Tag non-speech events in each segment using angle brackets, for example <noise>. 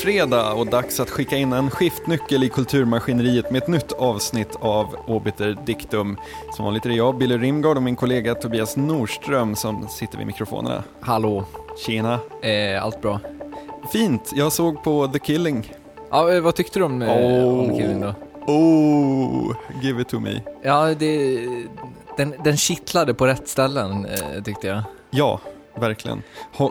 fredag och dags att skicka in en skiftnyckel i kulturmaskineriet med ett nytt avsnitt av Obiter Dictum. Som vanligt är det jag, Billy Rimgard och min kollega Tobias Norström som sitter vid mikrofonerna. Hallå. Tjena. Eh, allt bra? Fint, jag såg på The Killing. Ja, eh, vad tyckte du om, eh, Oh. om Killing då? Oh, give it to me. Ja, det, den, den kittlade på rätt ställen eh, tyckte jag. Ja, verkligen.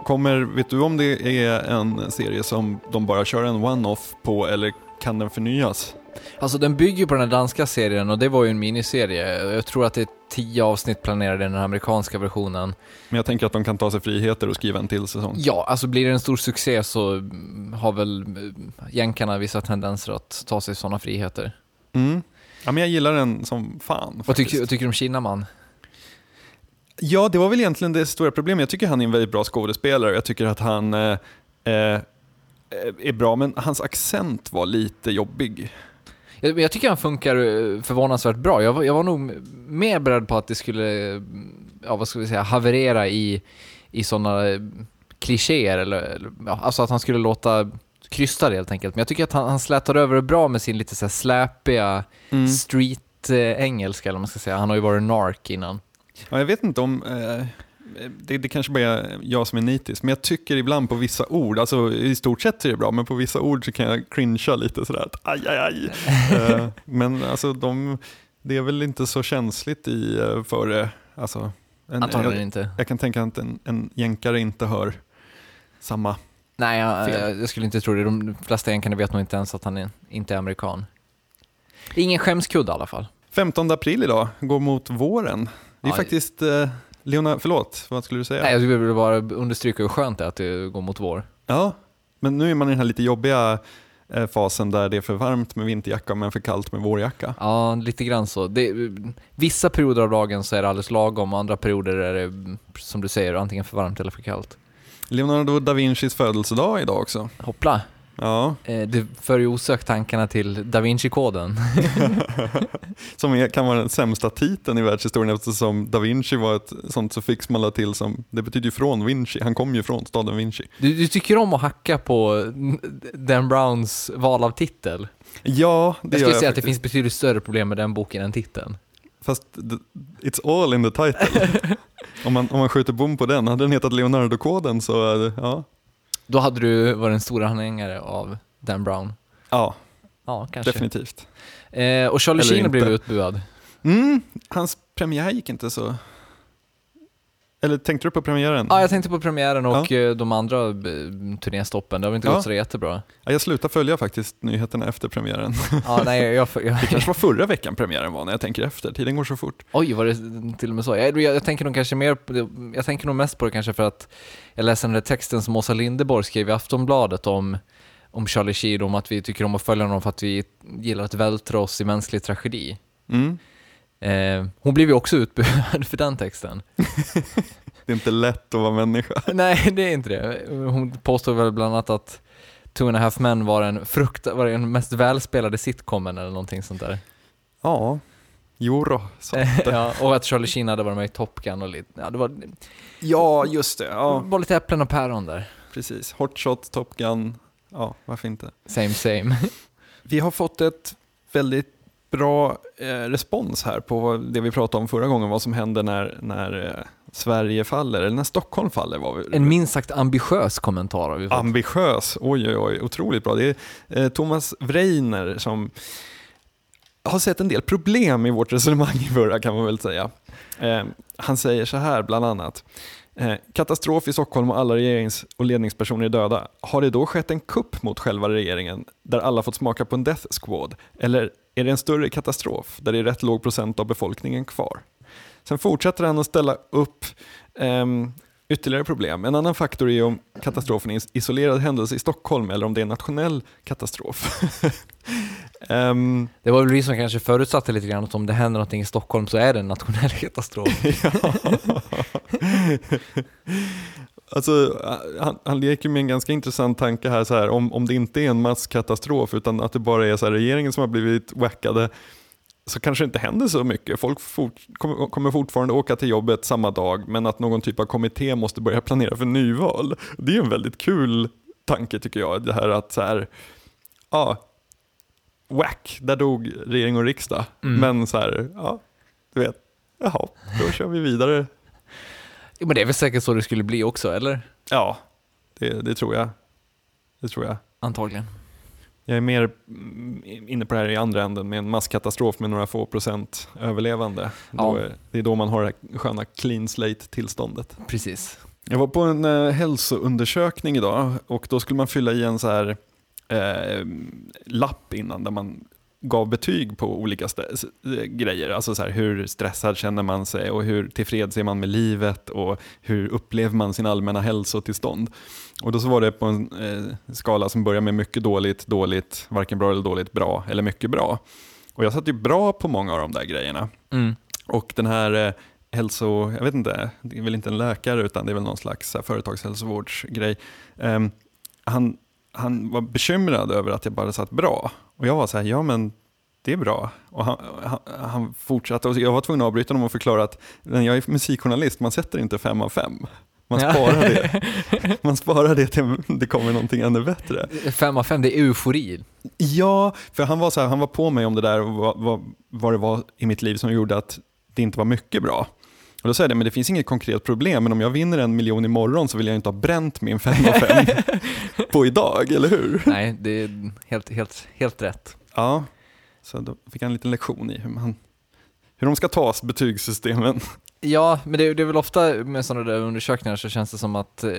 Kommer, vet du om det är en serie som de bara kör en one-off på eller kan den förnyas? Alltså den bygger på den danska serien och det var ju en miniserie. Jag tror att det är tio avsnitt planerade i den amerikanska versionen. Men jag tänker att de kan ta sig friheter och skriva en till säsong. Ja, alltså blir det en stor succé så mm, har väl eh, jänkarna vissa tendenser att ta sig sådana friheter. Mm. Ja, men jag gillar den som fan. Vad tycker, vad tycker du om Kinaman? Ja, det var väl egentligen det stora problemet. Jag tycker han är en väldigt bra skådespelare. Jag tycker att han eh, eh, är bra, men hans accent var lite jobbig. Jag, jag tycker han funkar eh, förvånansvärt bra. Jag var, jag var nog mer beredd på att det skulle, ja vad ska vi säga, haverera i, i sådana eh, klichéer eller, eller ja, alltså att han skulle låta krystad helt enkelt. Men jag tycker att han, han slätar över det bra med sin lite så här släpiga Mm. street-engelska eller vad man ska säga. Han har ju varit nark innan. Ja, jag vet inte om... Eh, det, det kanske bara är jag som är nitisk, men jag tycker ibland på vissa ord, alltså i stort sett är det bra, men på vissa ord så kan jag cringea lite sådär att aj, aj, aj. <laughs> eh, men alltså de, det är väl inte så känsligt i eh, för det. Alltså, en, Antagligen jag, inte. jag kan tänka att en, en jänkare inte hör samma. Nej, jag, jag, jag skulle inte tro det. De flesta jänkarna vet nog inte ens att han är, inte är amerikan. Det är ingen skämskudde i alla fall. 15 april idag, går mot våren. Det är Ja, faktiskt, eh, Leona, förlåt, vad skulle du säga? Nej, jag vill bara understryka hur skönt det är att det går mot vår. Ja, men nu är man i den här lite jobbiga eh, fasen där det är för varmt med vinterjacka men för kallt med vårjacka. Ja, lite grann så. Det, vissa perioder av dagen så är det alldeles lagom, och andra perioder är det, som du säger, antingen för varmt eller för kallt. Leonardo da Vincis födelsedag idag också. Hoppla! Ja, Eh, Det för ju osökt tankarna till Da Vinci-koden. <laughs> som kan vara den sämsta titeln i världshistorien eftersom da Vinci var ett sånt suffix man la till som, det betyder ju från Vinci, han kom ju från staden Vinci. Du, du tycker om att hacka på Dan Browns val av titel. Ja, det Jag skulle jag säga att det faktiskt. finns betydligt större problem med den boken än titeln. Fast it's all in the title. <laughs> om, man, om man skjuter bom på den, hade den hetat Leonardo-koden så, ja. Då hade du varit en stor anhängare av Dan Brown. Ja, Ja, kanske. definitivt. Eh, och Charlie Eller Sheen blev inte. utbuad. Mm, hans premiär gick inte så... Eller tänkte du på premiären? Ja, jag tänkte på premiären och eh, de andra eh, turnéstoppen. Det har väl inte Ja. gått så jättebra. Ja, jag slutade följa faktiskt nyheterna efter premiären. Ja, nej, jag, <laughs> jag, Det kanske var förra veckan premiären var när jag tänker efter. Tiden går så fort. Oj, var det till och med så? Jag, jag, tänker nog kanske mer jag tänker nog mest på det kanske för att jag läste den där texten som Åsa Linderborg skrev i Aftonbladet om, om Charlie Sheen, om att vi tycker om att följa honom för att vi gillar att vältra oss i mänsklig tragedi. Mm. Eh, hon blev ju också utbuad <laughs> för den texten. <laughs> Det är inte lätt att vara människa. <laughs> Nej, det är inte det. Hon påstod väl bland annat att Two and a half men var en frukt, var den mest välspelade sitcomen eller någonting sånt där. Ja, jo då, så. ja, och att Charlie Sheen hade varit med i Top Gun och lite, ja det var, Ja, just det. det Ja, var lite äpplen och päron där. precis. Hot Shot, Top Gun. Ja, varför inte? Same same. Vi har fått ett väldigt bra eh, respons här på det vi pratade om förra gången, vad som händer när, när eh, Sverige faller, eller när Stockholm faller. Var vi, En minst sagt ambitiös kommentar har vi fått. Ambitiös, oj oj oj, otroligt bra. Det är eh, Thomas Vreiner som har sett en del problem i vårt resonemang i förra kan man väl säga. Eh, han säger så här bland annat. Eh, katastrof i Stockholm och alla regerings och ledningspersoner är döda. Har det då skett en kupp mot själva regeringen där alla fått smaka på en death squad? Eller är det en större katastrof där det är rätt låg procent av befolkningen kvar? Sen fortsätter han att ställa upp ehm, ytterligare problem. En annan faktor är om katastrofen är en isolerad händelse i Stockholm eller om det är en nationell katastrof. <laughs> Ehm, Det var väl vi som kanske förutsatte lite grann att om det händer någonting i Stockholm så är det en nationell <laughs> katastrof. <laughs> Alltså, han, han leker med en ganska intressant tanke här, så här om, om det inte är en masskatastrof utan att det bara är så här, regeringen som har blivit wackade så kanske det inte händer så mycket. Folk fort, kommer, fortfarande åka till jobbet samma dag men att någon typ av kommitté måste börja planera för nyval. Det är en väldigt kul tanke tycker jag. Det här att så här, ja, whack, där dog regering och riksdag. Mm. Men så här, ja, du vet, jaha, då kör vi vidare. Jo, men det är väl säkert så det skulle bli också, eller? Ja, det, det tror jag. Det tror jag. Antagligen. Jag är mer mm, inne på det här i andra änden med en masskatastrof med några få procent överlevande. Ja. Är, det är då man har det här sköna clean slate-tillståndet. Precis. Jag var på en eh, hälsoundersökning idag och då skulle man fylla i en så här eh, lapp innan där man gav betyg på olika grejer. Alltså så här, hur stressad känner man sig och hur tillfreds är man med livet och hur upplever man sin allmänna hälsotillstånd. Och då så var det på en eh, skala som börjar med mycket dåligt, dåligt, varken bra eller dåligt, bra eller mycket bra. Och jag satt ju bra på många av de där grejerna. Mm. Och den här eh, hälso, jag vet inte, det är väl inte en läkare utan det är väl någon slags eh, företagshälsovårdsgrej. Ehm, han, han var bekymrad över att jag bara satt bra. Och jag var så här, ja men det är bra. Och han, han, han fortsatte och jag var tvungen att avbryta honom och förklara att men jag är musikjournalist, man sätter inte fem av fem. Man Ja. sparar det. <laughs> Man sparar det till det kommer någonting ännu bättre. Fem av fem, det är eufori. Ja, för han var, så här, han var på mig om det där och vad, vad, vad det var i mitt liv som gjorde att det inte var mycket bra. Och då säger jag, men det finns inget konkret problem, men om jag vinner en miljon imorgon så vill jag inte ha bränt min fem av fem <laughs> på idag, eller hur? Nej, det är helt, helt, helt rätt. Ja, så då fick jag en liten lektion i hur, man, hur de ska tas, betygssystemen. Ja, men det, det är väl ofta med sådana där undersökningar så känns det som att eh,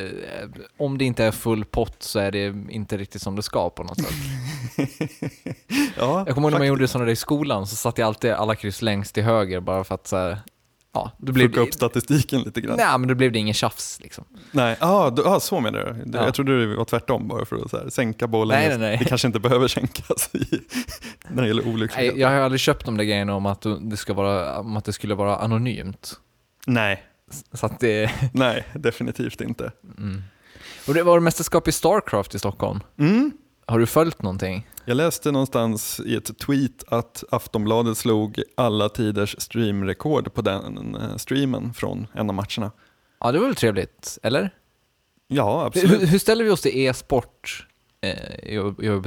om det inte är full pott så är det inte riktigt som det ska på något sätt. <laughs> Ja, Jag kommer ihåg när man gjorde sådana där i skolan så satte jag alltid alla kryss längst till höger bara för att så här, ja, då blev Fucka upp statistiken lite grann. Nej, men då blev det ingen tjafs liksom. Nej, ah, du, ah, så menar du? Ja. Jag trodde det var tvärtom bara för att så här, sänka bollen. Nej, nej, nej. Det kanske inte behöver sänkas i, när det gäller olycksfrekvens. Jag har aldrig köpt de där grejerna om att det, ska vara, om att det skulle vara anonymt. Nej, Så att det, nej, definitivt inte. mm. Och det var mästerskap i Starcraft i Stockholm. Mm. Har du följt någonting? Jag läste någonstans i ett tweet att Aftonbladet slog alla tiders streamrekord på den eh, streamen från en av matcherna. Ja, det var väl trevligt, eller? Ja, Hur, absolut. hur ställer vi oss till e-sport eh, i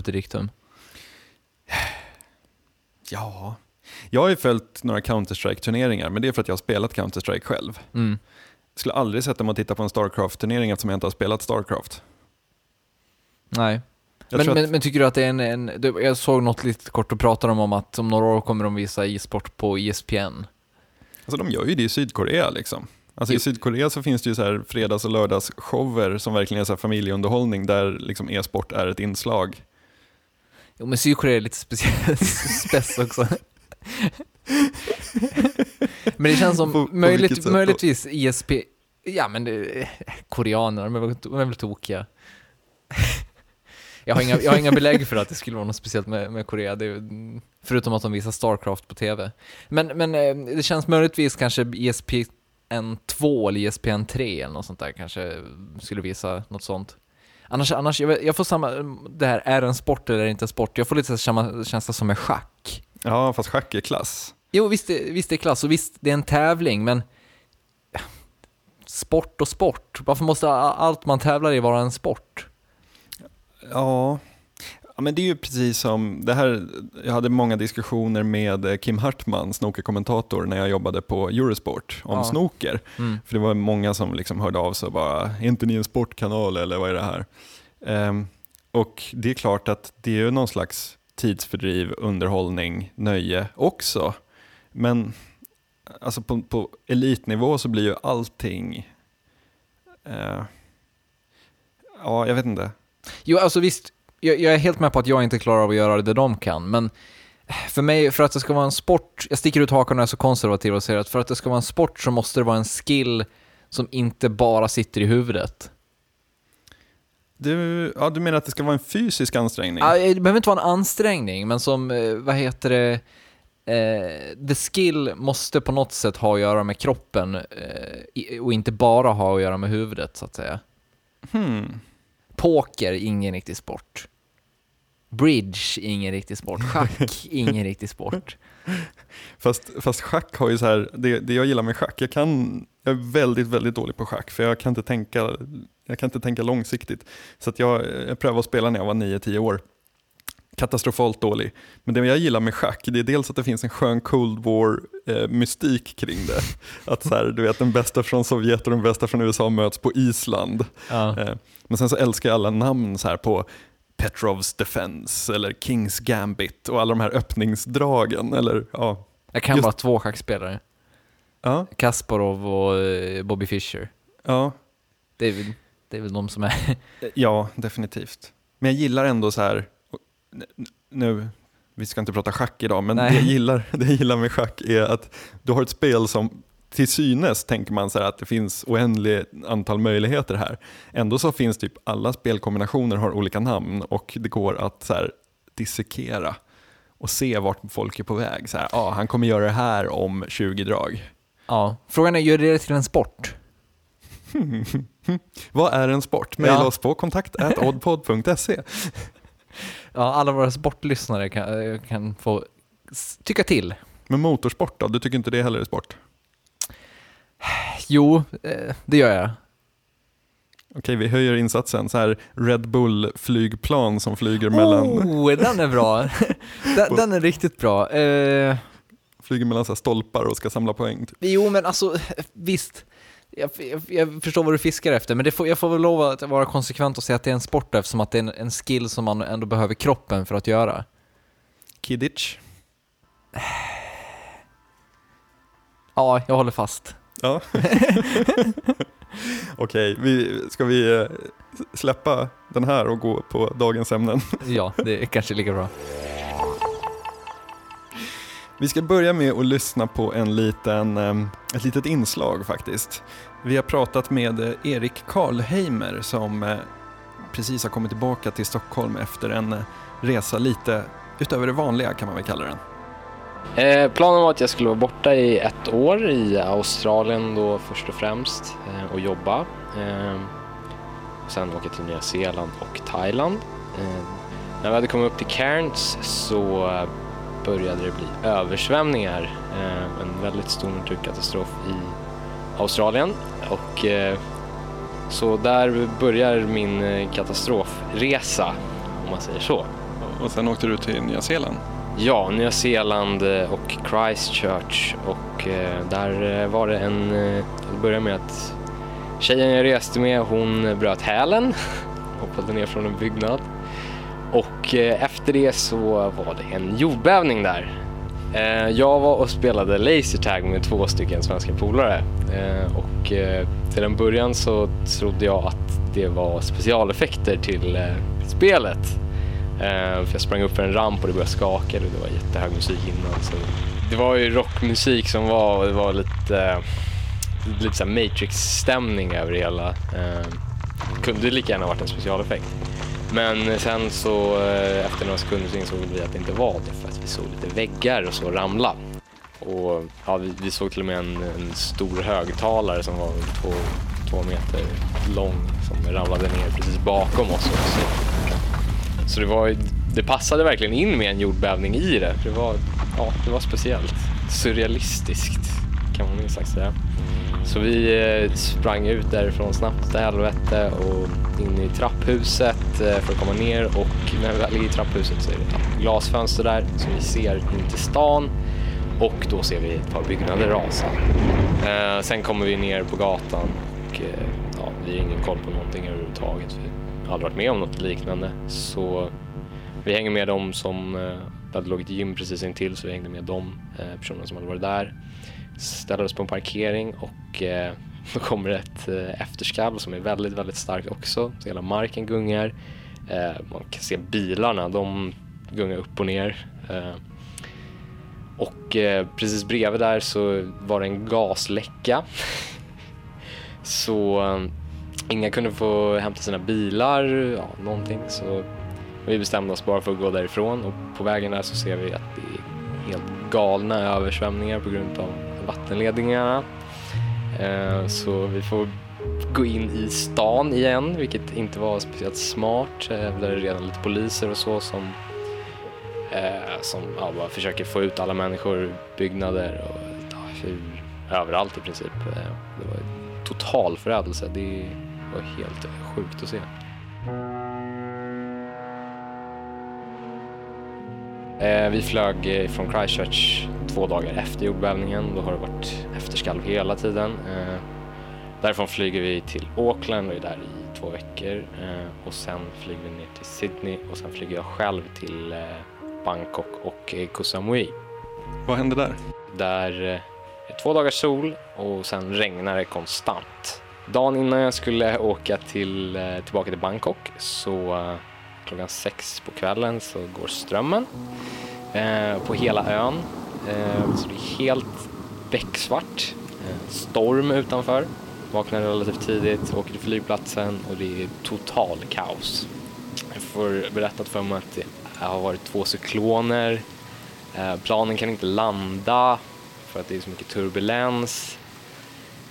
Riktum? Ja. Jag har ju följt några Counter-Strike-turneringar, men det är för att jag har spelat Counter-Strike själv. Mm. Jag skulle aldrig sätta mig och titta på en Starcraft-turnering eftersom jag inte har spelat Starcraft. Nej. Men, att, men tycker du att det är en, en du, jag såg något lite kort och pratade de om att om några år kommer de visa e-sport på ESPN. alltså, de gör ju det i Sydkorea liksom. Alltså. I Sydkorea så finns det ju så här fredags och lördagsshower som verkligen är så här familjeunderhållning där liksom e-sport är ett inslag. Jo men Sydkorea är lite speciellt <laughs> spess också. <laughs> men det känns som På- på möjligt, möjligtvis ISP, ja men det, koreaner, de är väl tokiga. Jag, har inga, jag har inga belägg för att det skulle vara något speciellt med, med Korea, är- förutom att de visar Starcraft på TV. Men, men eh, det känns möjligtvis kanske ESPN 2 eller ESPN 3 eller något sånt där kanske skulle visa något sånt. Annars, annars jag, jag får samma, det här, är en sport eller inte en sport? Jag får lite samma känsla som med schack. Ja, fast schack är klass. Jo, visst, visst det är klass och visst det är en tävling, men sport och sport. Varför måste allt man tävlar i vara en sport? Ja. ja, men det är ju precis som, det här, jag hade många diskussioner med eh, Kim Hartman, snookerkommentator, när jag jobbade på Eurosport om Ja. snooker. Mm. För det var många som liksom hörde av sig och bara, är inte ni en sportkanal eller vad är det här? Ehm, och det är klart att det är ju någon slags tidsfördriv, underhållning, nöje också. Men alltså på, på elitnivå så blir ju allting, eh, ja jag vet inte. Jo, alltså visst, jag, jag är helt med på att jag inte klarar av att göra det de kan, men för mig, för att det ska vara en sport, jag sticker ut hakan och är så konservativ och säger att för att det ska vara en sport så måste det vara en skill som inte bara sitter i huvudet. Du, ja, du menar att det ska vara en fysisk ansträngning? Ja, Det behöver inte vara en ansträngning, men som, eh, vad heter det, eh, the skill måste på något sätt ha att göra med kroppen eh, och inte bara ha att göra med huvudet, så att säga. Hmm. Poker, ingen riktig sport. Bridge, ingen riktig sport. Schack, <laughs> ingen riktig sport. Fast, fast schack har ju så här, det, det jag gillar med schack, jag, kan, jag är väldigt, väldigt dålig på schack för jag kan inte tänka, jag kan inte tänka långsiktigt. Så att jag, jag prövade att spela när jag var 9-10 år. Katastrofalt dålig. Men det jag gillar med schack, det är dels att det finns en skön Cold War-mystik kring det. <laughs> Att så här, du vet den bästa från Sovjet och den bästa från USA möts på Island. Ja. Eh, Men sen så älskar jag alla namn så här på Petrovs Defense eller Kings Gambit och alla de här öppningsdragen. Eller, ja. Jag kan Just- bara två schackspelare. Ja, Kasparov och eh, Bobby Fischer. ja, Det är väl, det är väl de som är... ja, definitivt. Men jag gillar ändå så här, nu, vi ska inte prata schack idag, men Nej. det jag, gillar, <laughs> det jag gillar med schack är att du har ett spel som till synes tänker man så att det finns oändligt antal möjligheter här. Ändå så finns typ alla spelkombinationer har olika namn och det går att så här dissekera och se vart folk är på väg. Så här, ah, han kommer göra det här om 20 drag. Ja. Frågan är, gör det till en sport? <laughs> Vad är en sport? Maila Ja. oss på kontakt.oddpod.se. Ja, alla våra sportlyssnare kan, eh, kan få tycka till. Men motorsport då? Du tycker inte det heller är sport? Jo, eh, det gör jag. Okej, vi höjer insatsen. Så här Red Bull-flygplan som flyger, mellan, Oh, den är bra. <laughs> den, den är riktigt bra. Eh, flyger mellan så stolpar och ska samla poäng. Typ. jo, men alltså visst. Jag, jag, jag förstår vad du fiskar efter, men det får, jag får väl lov att vara konsekvent och säga att det är en sport eftersom att det är en, en skill som man ändå behöver kroppen för att göra. Kidditch. <sighs> Ja, jag håller fast. Ja. <laughs> Okej, vi, ska vi eh, släppa den här och gå på dagens ämnen? Ja, det är kanske lika bra. Vi ska börja med att lyssna på en liten, ehm, ett litet inslag faktiskt. Vi har pratat med eh, Erik Karlheimer som eh, precis har kommit tillbaka till Stockholm efter en eh, resa lite utöver det vanliga kan man väl kalla den. Eh, planen var att jag skulle vara borta i ett år i Australien då först och främst eh, och jobba. Eh, och sen åka till Nya Zeeland och Thailand. Eh, när vi hade kommit upp till Cairns så började det bli översvämningar. Eh, en väldigt stor naturkatastrof i Australien. Och, eh, så där börjar min eh, katastrofresa, om man säger så. Och sen åkte du till Nya Zeeland. Ja, Nya Zeeland och Christchurch och där var det en, det började med att tjejen jag reste med hon bröt hälen, <laughs> hoppade ner från en byggnad och eh, efter det så var det en jordbävning där. Eh, jag var och spelade lasertag med två stycken svenska polare eh, och till en början så trodde jag att det var specialeffekter till spelet. För jag sprang upp för en ramp och det började skaka och det var jättehög musik innan. Så det var ju rockmusik som var, och det var lite, lite Matrix-stämning över det hela. Det kunde lika gärna varit en specialeffekt. Men sen så eh, efter några sekunder så insåg vi att det inte var det för att vi såg lite väggar och så ramla. Och ja, vi, vi såg till och med en, en stor högtalare som var två, två meter lång som ramlade ner precis bakom oss också. Så det, var, det passade verkligen in med en jordbävning i det. Det var, ja, det var speciellt. Surrealistiskt kan man minst sagt säga. Så vi eh, sprang ut därifrån snabbt till helvete och in i trapphuset eh, för att komma ner och när vi väl är i trapphuset så är det ett glasfönster där som vi ser in till stan och då ser vi ett par byggnader rasa. Eh, sen kommer vi ner på gatan och ja, vi har ingen koll på någonting överhuvudtaget. Vi har aldrig varit med om något liknande så vi hänger med dem som, det hade låg ett gym precis intill så vi hängde med de personerna som hade varit där ställer oss på en parkering och eh, då kommer det ett eh, efterskall som är väldigt, väldigt starkt också. Så hela marken gungar. Eh, man kan se bilarna, de gungar upp och ner. Eh, och eh, precis bredvid där så var det en gasläcka. <laughs> så eh, inga kunde få hämta sina bilar, ja, någonting. Så vi bestämde oss bara för att gå därifrån och på vägen där så ser vi att det är helt galna översvämningar på grund av vattenledningarna. Eh, så vi får gå in i stan igen, vilket inte var speciellt smart. Där är redan lite poliser och så som, eh, som ja, bara försöker få ut alla människor ur byggnader och ja, överallt i princip. Eh, det var total förödelse. Det var helt sjukt att se. Vi flög eh, från Christchurch två dagar efter jordbävningen. Då har det varit efterskalv hela tiden. Eh, Därifrån flyger vi till Auckland och är där i två veckor. Eh, Och sen flyger vi ner till Sydney och sen flyger jag själv till eh, Bangkok och eh, Koh Samui. Vad hände där? Där eh, är två dagars sol och sen regnar det konstant. Dagen innan jag skulle åka till, eh, tillbaka till Bangkok så eh, klockan sex på kvällen så går strömmen eh, på hela ön. Eh, så det är helt becksvart. Eh, storm utanför. Vaknar relativt tidigt, åker till flygplatsen och det är total kaos. Jag får berättat för mig att det har varit två cykloner. Eh, planen kan inte landa för att det är så mycket turbulens.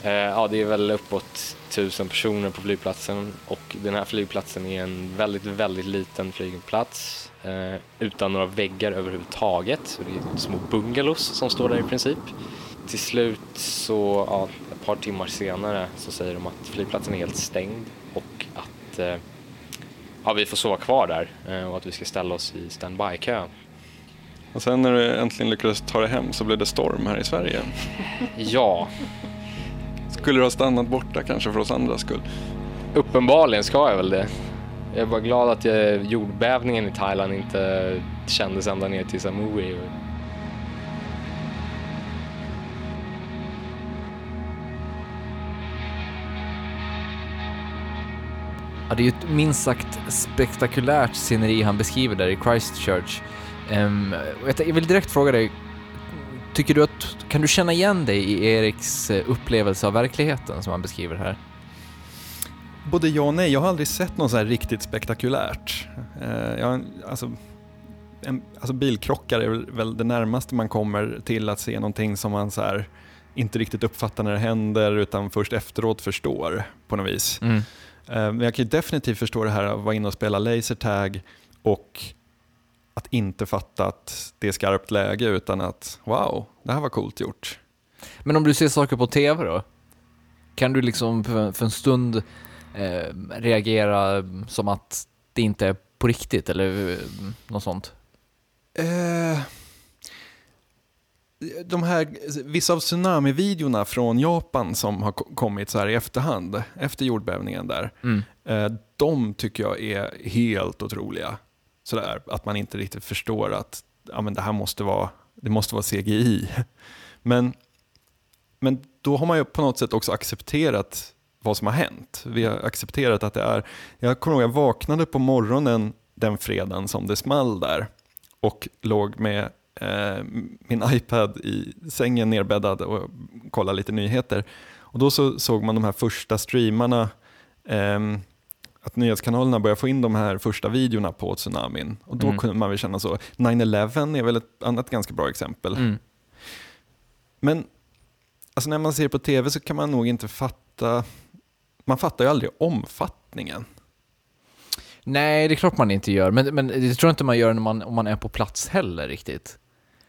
Eh, ja, det är väl uppåt tusen personer på flygplatsen och den här flygplatsen är en väldigt, väldigt liten flygplats eh, utan några väggar överhuvudtaget. Så det är små bungalows som står där i princip. Till slut så, ja, ett par timmar senare så säger de att flygplatsen är helt stängd och att eh, ja, vi får sova kvar där och att vi ska ställa oss i standby-kö. Och sen när du äntligen lyckades ta dig hem så blev det storm här i Sverige. Ja, Skulle du ha stannat borta kanske för oss andra skull? Uppenbarligen ska jag väl det. Jag är bara glad att jag, jordbävningen i Thailand inte kändes ända ner till Samui. Ja, det är ju ett minst sagt spektakulärt sceneri han beskriver där i Christchurch. Jag, t- jag vill direkt fråga dig, tycker du att, kan du känna igen dig i Eriks eh, upplevelse av verkligheten som han beskriver här? Både ja och nej. Jag har aldrig sett något så här riktigt spektakulärt. Eh, jag, alltså, en, alltså bilkrockar är väl- det närmaste man kommer till att se någonting som man så här inte riktigt uppfattar när det händer utan först efteråt förstår på något vis. Mm. Eh, Men jag kan ju definitivt förstå det här att vara inne och spela lasertag och att inte fatta att det är skarpt läge utan att wow, det här var coolt gjort. Men om du ser saker på TV då? Kan du liksom för, en stund eh, reagera som att det inte är på riktigt eller eh, något sånt? Eh, de här, vissa av tsunami-videorna från Japan som har ko- kommit så här i efterhand, efter jordbävningen där, Mm. eh, de tycker jag är helt otroliga. Sådär, att man inte riktigt förstår att ja, men det här måste vara, det måste vara CGI. <laughs> Men, men då har man ju på något sätt också accepterat vad som har hänt. Vi har accepterat att det är, jag kommer ihåg jag vaknade på morgonen den fredagen som det small där och låg med eh, min iPad i sängen nerbäddad och kollade lite nyheter. Och då så såg man de här första streamarna, eh, att nyhetskanalerna började få in de här första videorna på tsunamin. Och då Mm. kunde man väl känna så. 9-11 är väl ett annat ganska bra exempel. Mm. Men alltså när man ser på tv så kan man nog inte fatta, man fattar ju aldrig omfattningen. Nej, det är klart man inte gör, men, men det tror jag inte man gör när man, om man är på plats heller riktigt.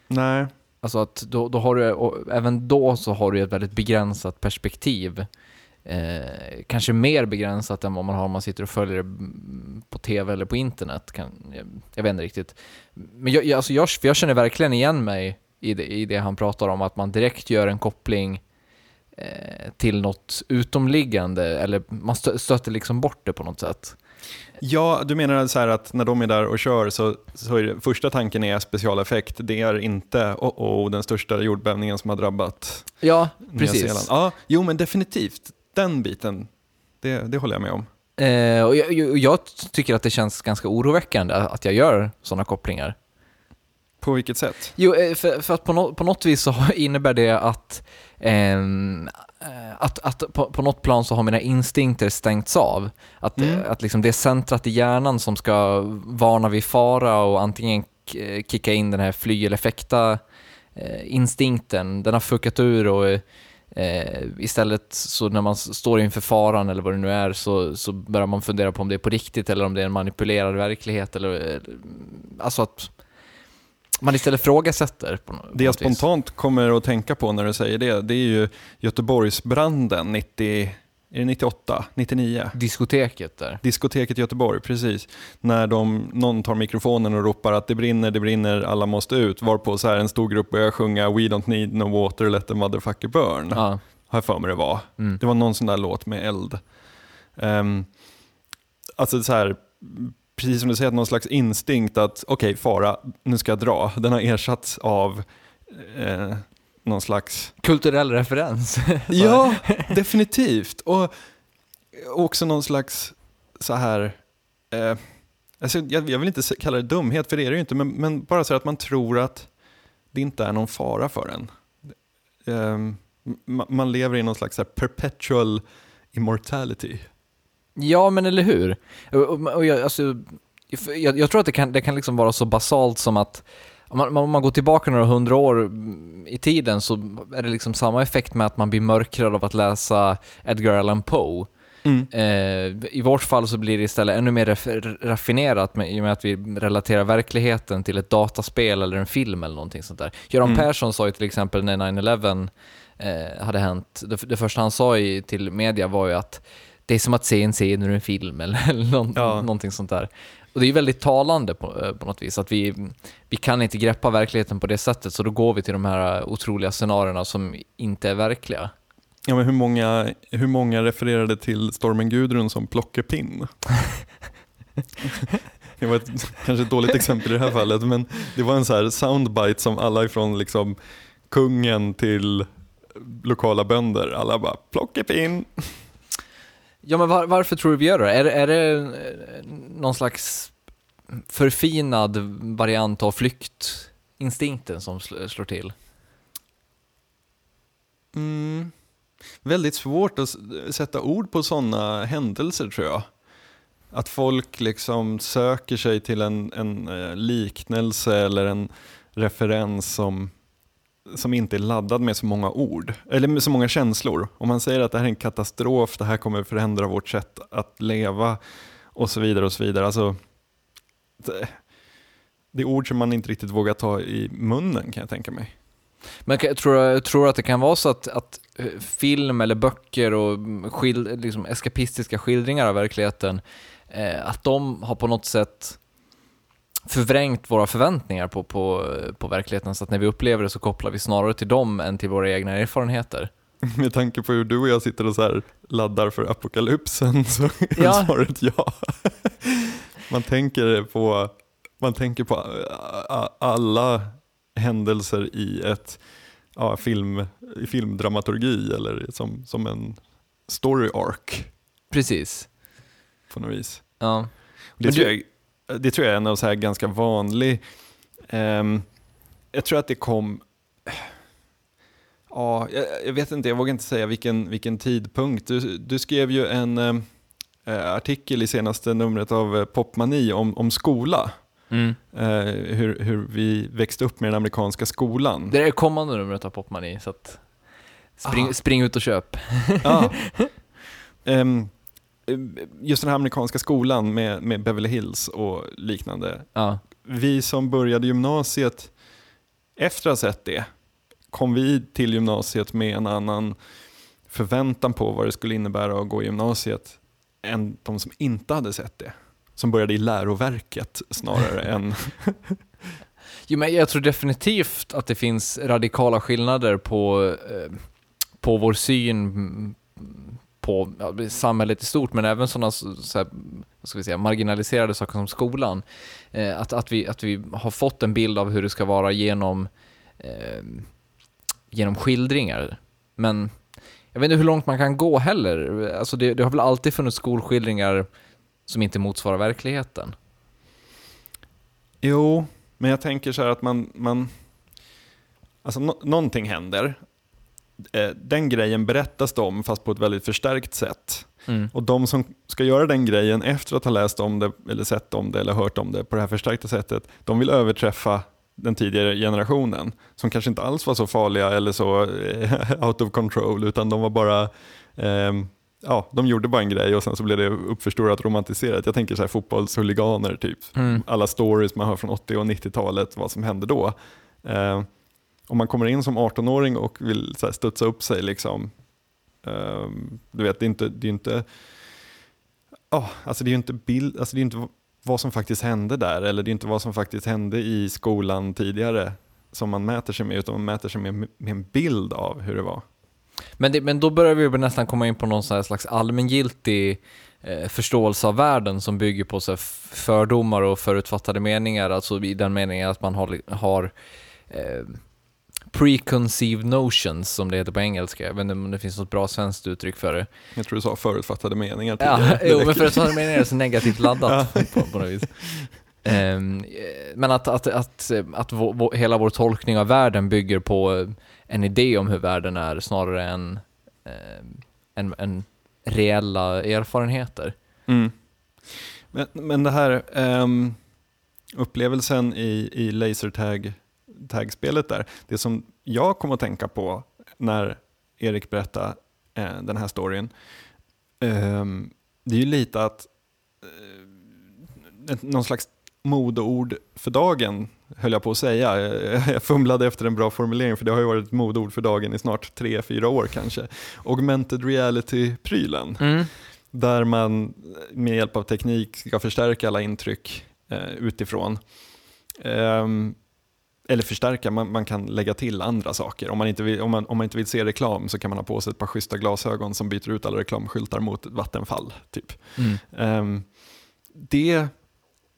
Nej. Alltså att då, då har du, och även då så har du ett väldigt begränsat perspektiv. Eh, kanske mer begränsat än vad man har om man sitter och följer det mm, på tv eller på internet. Kan, jag, jag vet inte riktigt. Men jag, jag, alltså jag, för jag känner verkligen igen mig i det, i det han pratar om, att man direkt gör en koppling eh, till något utomliggande, eller man stö, stöter liksom bort det på något sätt. Ja, du menar så att när de är där och kör så, så är det, första tanken är specialeffekt. Det är inte oh, oh, den största jordbävningen som har drabbat Ja, Nya precis. Zeeland. Ja, jo men definitivt. Den biten, det, det håller jag med om. Eh, och jag, jag, jag tycker att det känns ganska oroväckande att jag gör sådana kopplingar. På vilket sätt? Jo, eh, för, för att på, no, på något vis så <laughs> innebär det att, ehm, eh, att, att på, på något plan så har mina instinkter stängts av. Att, Mm. att liksom det centrat i hjärnan som ska varna vid fara och antingen eh, kicka in den här fly eller fäkta eh, instinkten, den har fuckat ur och eh, Eh, istället så när man står inför faran eller vad det nu är så, så börjar man fundera på om det är på riktigt eller om det är en manipulerad verklighet. Eller, eller, alltså att man istället frågasätter. På, nå- på Det jag något spontant kommer att tänka på när du säger det, det är ju Göteborgsbranden 90, är det 98, 99? Diskoteket där. Diskoteket i Göteborg, precis. När de, någon tar mikrofonen och ropar att det brinner, det brinner, alla måste ut. Varpå så här en stor grupp börjar sjunga We don't need no water, let the motherfucker burn. Ja. Har jag för mig det var. Mm. Det var någon sån där låt med eld. Um, alltså så här, precis som du säger, någon slags instinkt att okej, fara, nu ska jag dra. Den har ersatts av eh, någon slags... Kulturell referens. <laughs> Ja, definitivt. Och också någon slags så här... Eh, alltså jag, jag vill inte kalla det dumhet, för det är det ju inte, men, men bara så att man tror att det inte är någon fara för en. Ma- man lever i någon slags så perpetual immortality. Ja, men eller hur? Och, och, och jag, alltså, jag, jag tror att det kan, det kan liksom vara så basalt som att om man, om man går tillbaka några hundra år mm, i tiden så är det liksom samma effekt med att man blir mörkrädd av att läsa Edgar Allan Poe. Eh, I vårt fall så blir det istället ännu mer raff- raffinerat med, i och med att vi relaterar verkligheten till ett dataspel eller en film eller någonting sånt där. Göran Mm. Persson sa ju till exempel när 9-11 eh, hade hänt, det, det första han sa i, till media var ju att det är som att se en scen ur en film eller, eller <laughs> någon, Ja. någonting sånt där. Och det är väldigt talande på, eh, på något vis, att vi, vi kan inte greppa verkligheten på det sättet, så då går vi till de här eh, otroliga scenarierna som inte är verkliga. Ja, men hur, många, hur många refererade till stormen Gudrun som plockepinn? <laughs> det var ett, kanske ett dåligt exempel i det här fallet, men det var en så här soundbite som alla ifrån liksom kungen till lokala bönder, alla bara plockepinn. Ja, men var, varför tror du vi gör det? Är, det- är det eh, någon slags förfinad variant av flyktinstinkten som sl- slår till? Mm. Väldigt svårt att sätta ord på sådana händelser tror jag. Att folk liksom söker sig till en, en eh, liknelse eller en referens som, som inte är laddad med så många ord, eller med så många känslor. Om man säger att det här är en katastrof, det här kommer förändra vårt sätt att leva och så vidare. och så vidare. Alltså, det, det är ord som man inte riktigt vågar ta i munnen kan jag tänka mig. Men tror du tror att det kan vara så att, att eh, film eller böcker och mm, skil, liksom eskapistiska skildringar av verkligheten, eh, att de har på något sätt förvrängt våra förväntningar på, på, på verkligheten, så att när vi upplever det så kopplar vi snarare till dem än till våra egna erfarenheter? <laughs> Med tanke på hur du och jag sitter och så här laddar för apokalypsen <laughs> så är Ja. svaret ja. <laughs> Man tänker på, man tänker på a- a- alla händelser i ett ja, film, i filmdramaturgi eller som, som en story arc Precis. på något vis. Ja. Det, tror, jag, det tror jag är en av så här ganska vanlig, ehm, jag tror att det kom, ja, jag, jag vet inte, jag vågar inte säga vilken, vilken tidpunkt. Du, du skrev ju en ehm, eh, artikel i senaste numret av eh, Popmani om, om skola. Mm. Eh, hur, hur vi växte upp med den amerikanska skolan. Det är det kommande numret av Popmani, så att spring, Ah. spring ut och köp. Ja. <laughs> Ehm, just den här amerikanska skolan med, med Beverly Hills och liknande. Ja. vi som började gymnasiet efter att ha sett det, kom vi till gymnasiet med en annan förväntan på vad det skulle innebära att gå i gymnasiet än de som inte hade sett det. Som började i läroverket snarare <laughs> än... Jo, men jag tror definitivt att det finns radikala skillnader på, eh, på vår syn på ja, samhället i stort, men även sådana så här, vad ska vi säga, marginaliserade saker som skolan. Eh, att, att, vi, att vi har fått en bild av hur det ska vara genom, eh, genom skildringar. Men jag vet inte hur långt man kan gå heller. Alltså det, det har väl alltid funnits skolskildringar som inte motsvarar verkligheten. Jo, men jag tänker så här att man... man alltså no någonting händer. Eh, Den grejen berättas det om fast på ett väldigt förstärkt sätt. Mm. Och de som ska göra den grejen efter att ha läst om det, eller sett om det, eller hört om det på det här förstärkta sättet, de vill överträffa den tidigare generationen, som kanske inte alls var så farliga eller så eh, <laughs> out of control, utan de var bara eh, Ja, de gjorde bara en grej och sen så blev det uppförstorat romantiserat. Jag tänker så här fotbollshuliganer, typ. Mm. alla stories man hör från 80 och 90-talet, vad som hände då. Eh, om man kommer in som 18-åring och vill så här, studsa upp sig, liksom, eh, du vet, det är inte, det är inte, oh, alltså det är inte bild, alltså det är inte vad som faktiskt hände där, eller det är inte vad som faktiskt hände i skolan tidigare som man mäter sig med, utan man mäter sig med, med en bild av hur det var. Men, det, men då börjar vi nästan komma in på någon slags allmängiltig eh, förståelse av världen som bygger på så här fördomar och förutfattade meningar, alltså i den meningen att man har, har eh, preconceived notions, som det heter på engelska. Jag vet inte om det finns något bra svenskt uttryck för det. Jag tror du sa förutfattade meningar Ja, tidigare. Jo, men förutfattade meningar är så negativt laddat på, på något vis. Ehm, eh, men att, att, att, att vår, vår, hela vår tolkning av världen bygger på eh, en idé om hur världen är snarare än, än, än reella erfarenheter. Mm. Men, men det här ehm, upplevelsen i, i lasertag-spelet där, det som jag kom att tänka på när Erik berättade eh, den här storyn, ehm, det är ju lite att eh, någon slags modeord för dagen, höll jag på att säga. <laughs> Jag- fumlade efter en bra formulering, för det har ju varit ett modeord för dagen i snart tre, fyra år kanske. Augmented reality-prylen där man med hjälp av teknik ska förstärka alla intryck eh, utifrån. Ehm, eller förstärka, man, man kan lägga till andra saker. Om man, inte vill, om, man, om man inte vill se reklam så kan man ha på sig ett par schyssta glasögon som byter ut alla reklamskyltar mot vattenfall. Typ. Mm. Ehm, det,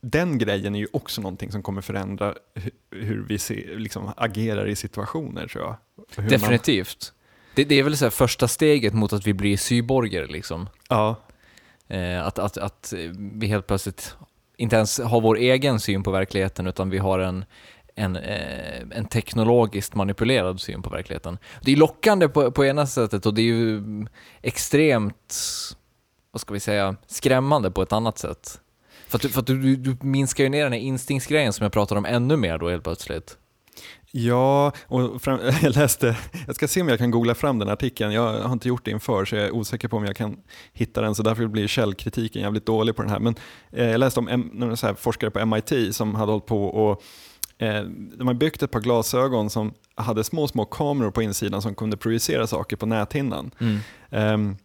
den grejen är ju också någonting som kommer förändra hu- hur vi ser, liksom, agerar i situationer tror jag. Hur man- Definitivt. Det, det är väl så här första steget mot att vi blir cyborger liksom. ja, Eh, att, att, att vi helt plötsligt inte ens har vår egen syn på verkligheten utan vi har en, en, eh, en teknologiskt manipulerad syn på verkligheten. Det är lockande på, på ena sättet och det är ju extremt, vad ska vi säga, skrämmande på ett annat sätt. För att, du, för att du, du, du minskar ju ner den här instinktsgrejen som jag pratade om ännu mer då helt plötsligt. Ja, och fram, <laughs> jag läste, jag ska se om jag kan googla fram den artikeln. Jag har inte gjort det inför så jag är osäker på om jag kan hitta den så därför blir källkritiken jävligt dålig på den här. Men eh, jag läste om en, forskare på MIT som hade hållit på och de har byggt ett par glasögon som hade små, små kameror på insidan som kunde projicera saker på näthinnan. Ehm,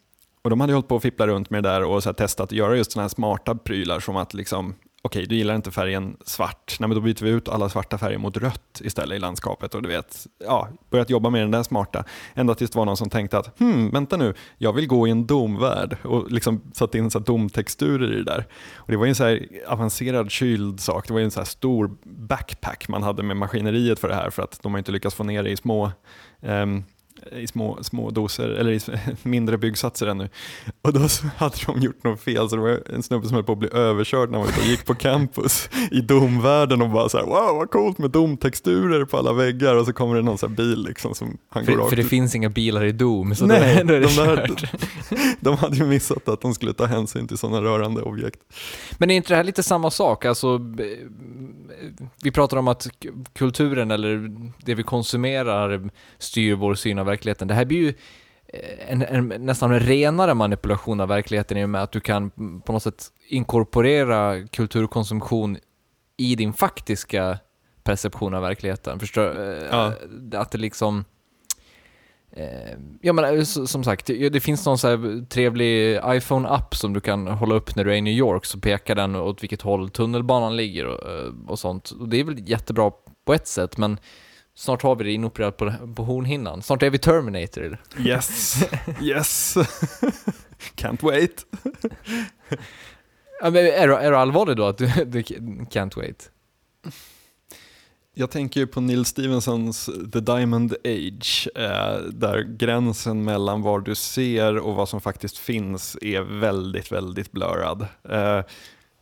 och de hade hållit på att fippla runt med det där och så testat att göra just sådana här smarta prylar som att liksom, okej du gillar inte färgen svart, nej men då byter vi ut alla svarta färger mot rött istället i landskapet och du vet, ja, börjat jobba med den där smarta. Ända tills det var någon som tänkte att, hmm, vänta nu, jag vill gå i en domvärld och liksom satt in så här domtexturer i det där. Och det var ju en så här avancerad kyld sak, det var ju en så här stor backpack man hade med maskineriet för det här för att de har inte lyckats få ner det i små um, i små, små doser, eller i <laughs> mindre byggsatser ännu. Och då hade de gjort något fel, så det var en snubbe som höll på att bli överkörd när han gick på campus i domvärlden och bara så här, wow vad coolt med domtexturer på alla väggar och så kommer det någon så bil liksom som han går För, rakt för det finns inga bilar i Doom, så Nej, då, är det de, där, <laughs> de hade ju missat att de skulle ta hänsyn till sådana rörande objekt. Men är inte det här lite samma sak? Alltså, vi pratar om att kulturen eller det vi konsumerar styr vår syn av verkligheten. Det här blir ju eh, en, en nästan en renare manipulation av verkligheten i och med att du kan på något sätt inkorporera kulturkonsumtion i din faktiska perception av verkligheten. Förstår eh, Ja. Att det liksom... Eh, ja men som sagt, det finns någon så här trevlig iPhone-app som du kan hålla upp när du är i New York, så pekar den åt vilket håll tunnelbanan ligger och, och sånt. Och det är väl jättebra på ett sätt, men snart har vi det inopererat på, på hornhinnan. Snart är vi Terminator. Yes, yes. <laughs> Can't wait. Ja, men är, du, är du allvarlig då att du, du can't wait? Jag tänker ju på Neil Stephensons The Diamond Age, eh, där gränsen mellan vad du ser och vad som faktiskt finns är väldigt, väldigt blurrad. Eh,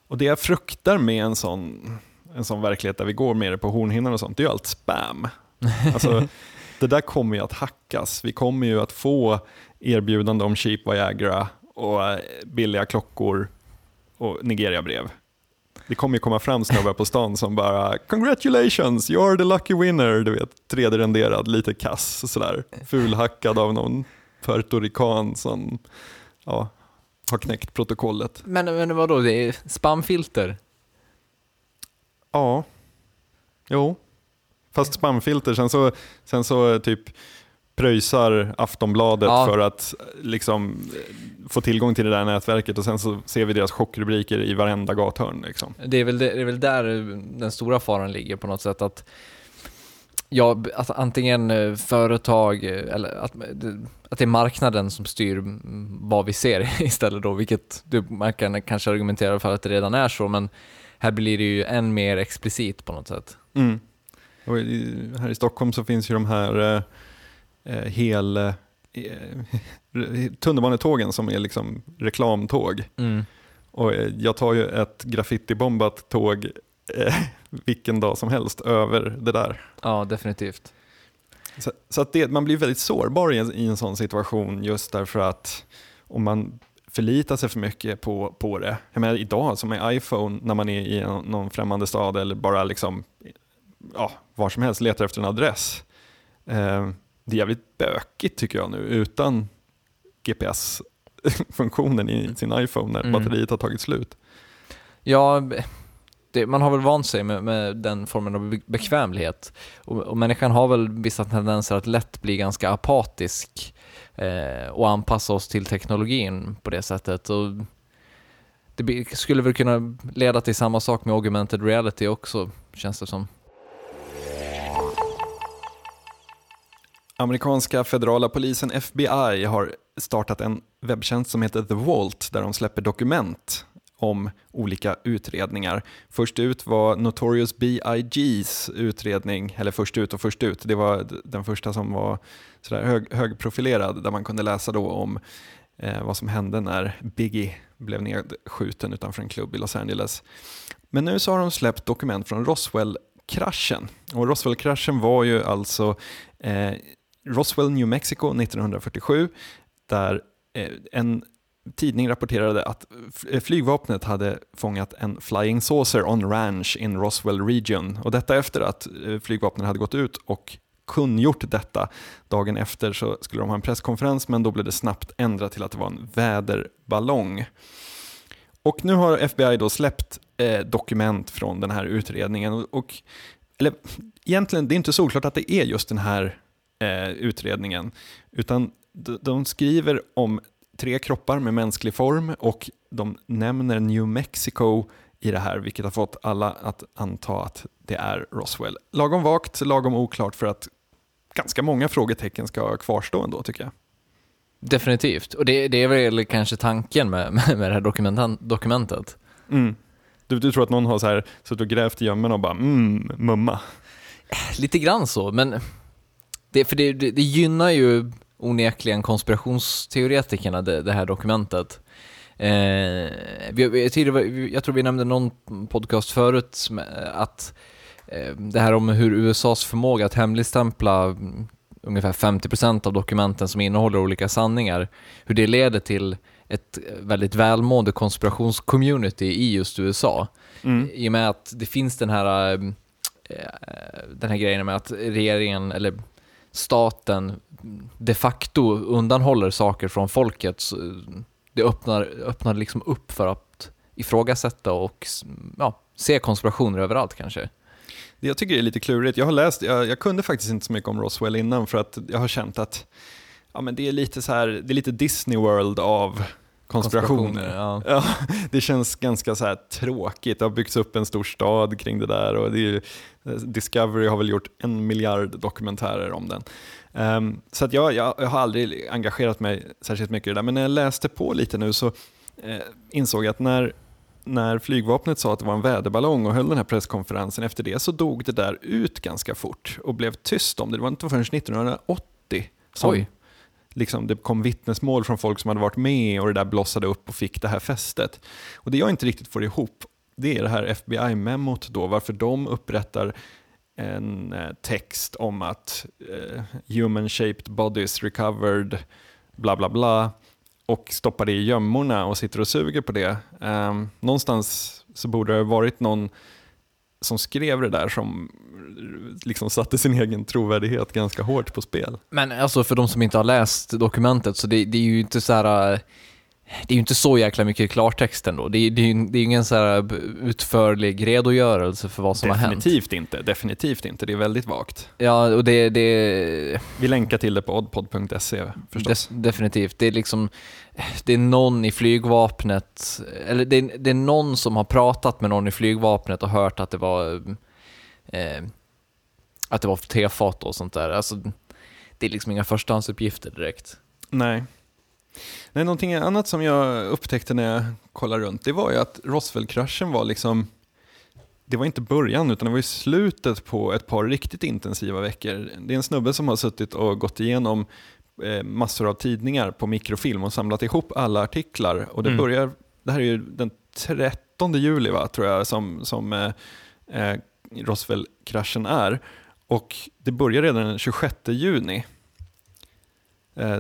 och det jag fruktar med en sån, en sån verklighet där vi går med det på hornhinnan och sånt, det är ju allt spam. <laughs> Alltså, det där kommer ju att hackas. Vi kommer ju att få erbjudande om cheap Viagra och eh, billiga klockor och Nigeria-brev. det kommer ju komma fram snubbar på stan som bara “Congratulations, you're the lucky winner”, du vet, 3D-renderad, lite kass sådär, fulhackad av någon puertorican som ja, har knäckt protokollet. Men, men vadå, det är spamfilter? Ja, jo. Fast spamfilter, sen så, sen så typ pröjsar Aftonbladet Ja. för att liksom eh, få tillgång till det där nätverket och sen så ser vi deras chockrubriker i varenda gathörn. Liksom. Det är, väl, det är väl där den stora faran ligger på något sätt. Att, ja, att antingen eh, företag eh, eller att, att det är marknaden som styr mm, vad vi ser <laughs> istället då, vilket du, kan kanske argumentera för att det redan är så, men här blir det ju än mer explicit på något sätt. Mm. Och i, här i Stockholm så finns ju de här eh, eh, hel eh, <laughs> tunnelbanetågen som är liksom reklamtåg. Mm. Och eh, jag tar ju ett graffitibombat tåg eh, <laughs> vilken dag som helst över det där. Ja, definitivt. Så, så att det, man blir väldigt sårbar i en, i en sån situation just därför att om man förlitar sig för mycket på, på det. Jag menar idag som med iPhone när man är i någon främmande stad eller bara liksom, ja, var som helst letar efter en adress. Eh, det är jävligt bökigt tycker jag nu utan GPS-funktionen i sin iPhone när Mm. batteriet har tagit slut. Ja, det, man har väl vant sig med, med den formen av be- bekvämlighet. Och, och människan har väl vissa tendenser att lätt bli ganska apatisk eh, och anpassa oss till teknologin på det sättet. Och det skulle väl kunna leda till samma sak med augmented reality också, känns det som. Amerikanska federala polisen FBI har startat en webbtjänst som heter The Vault där de släpper dokument om olika utredningar. Först ut var Notorious B.I.G.s utredning, eller först ut och först ut, det var den första som var sådär hög, högprofilerad där man kunde läsa då om eh, vad som hände när Biggie blev nedskjuten utanför en klubb i Los Angeles. Men nu så har de släppt dokument från Roswell-kraschen. Och Roswell-kraschen var ju alltså eh, Roswell, New Mexico 1947 där eh, en tidning rapporterade att eh, flygvapnet hade fångat en flying saucer on ranch in Roswell region. Och detta efter att eh, flygvapnet hade gått ut och kungjort detta. Dagen efter så skulle de ha en presskonferens men då blev det snabbt ändrat till att det var en väderballong. Och nu har FBI då släppt eh, dokument från den här utredningen. Och, och, eller egentligen, det är inte solklart att det är just den här eh, utredningen. Utan de, de skriver om tre kroppar med mänsklig form och de nämner New Mexico i det här, vilket har fått alla att anta att det är Roswell. Lagom vagt, lagom oklart för att ganska många frågetecken ska kvarstå ändå tycker jag. Definitivt. Och det, det är väl kanske tanken med, <laughs> med, med det här dokumentan- dokumentet. Mm. Du, du tror att någon har så här, suttit och grävt i gömmen och bara mm, mumma. Lite grann så, men det, för det, det, det gynnar ju onekligen konspirationsteoretikerna, det, det här dokumentet. Eh, vi, tidigare, jag tror vi nämnde någon podcast förut med- att eh, det här om hur USAs förmåga att hemligstämpla ungefär 50% av dokumenten som innehåller olika sanningar, hur det leder till ett väldigt välmående konspirationscommunity i just USA. Mm. I och med att det finns den här, eh, den här grejen med att regeringen, eller staten, de facto undanhåller saker från folket. Så det öppnar, öppnar liksom upp för att ifrågasätta och ja, se konspirationer överallt kanske. Det jag tycker är lite klurigt, jag har läst, jag, jag kunde faktiskt inte så mycket om Roswell innan för att jag har känt att ja, men det är lite så här, det är lite Disney World av konspirationer. Ja. Ja, <laughs> det känns ganska så tråkigt. Det har byggts upp en stor stad kring det där och det ju, Discovery har väl gjort en miljard dokumentärer om den. Ehm, så att jag, jag, jag har aldrig engagerat mig särskilt mycket i det där, men när jag läste på lite nu så eh, insåg jag att när, när flygvapnet sa att det var en väderballong och höll den här presskonferensen, efter det så dog det där ut ganska fort och blev tyst om det. Det var inte förrän 1980 som Oj liksom, det kom vittnesmål från folk som hade varit med och det där blossade upp och fick det här fästet. Och det jag inte riktigt får ihop, det är det här FBI-memot då, varför de upprättar en eh, text om att eh, human-shaped bodies recovered, bla bla bla, och stoppar det i gömmorna och sitter och suger på det. Eh, någonstans så borde det ha varit någon som skrev det där som liksom satte sin egen trovärdighet ganska hårt på spel. Men alltså för de som inte har läst dokumentet så det, det är ju inte så här. Eh, det är ju inte så jäkla mycket klartext ändå. Det är, det är, ju- det är ingen så här utförlig redogörelse för vad som har hänt. Definitivt inte, definitivt inte. Det är väldigt vagt. Ja, och det, det, Vi länkar till det på oddpod.se förstås. Des, definitivt. Det är liksom, det är någon i flygvapnet, eller det är, det är någon som har pratat med någon i flygvapnet och hört att det var eh, att det var tefat och sånt där. Alltså, det är liksom inga förstahandsuppgifter direkt. Nej. Nej, någonting annat som jag upptäckte när jag kollade runt, det var ju att Roswell-kraschen var liksom, det var inte början utan det var ju slutet på ett par riktigt intensiva veckor. Det är en snubbe som har suttit och gått igenom eh, massor av tidningar på mikrofilm och samlat ihop alla artiklar. Och det Mm. börjar, det här är ju den 13 juli va, tror jag som, som eh, eh, Roswell-kraschen är. Och det börjar redan den 26 juni. Eh,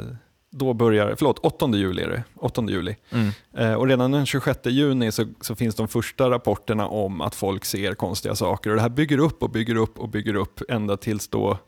då börjar, förlåt, 8 juli är det. 8 juli. Mm. Eh, och redan den 26 juni så, så finns de första rapporterna om att folk ser konstiga saker. Och det här bygger upp och bygger upp och bygger upp ända tills då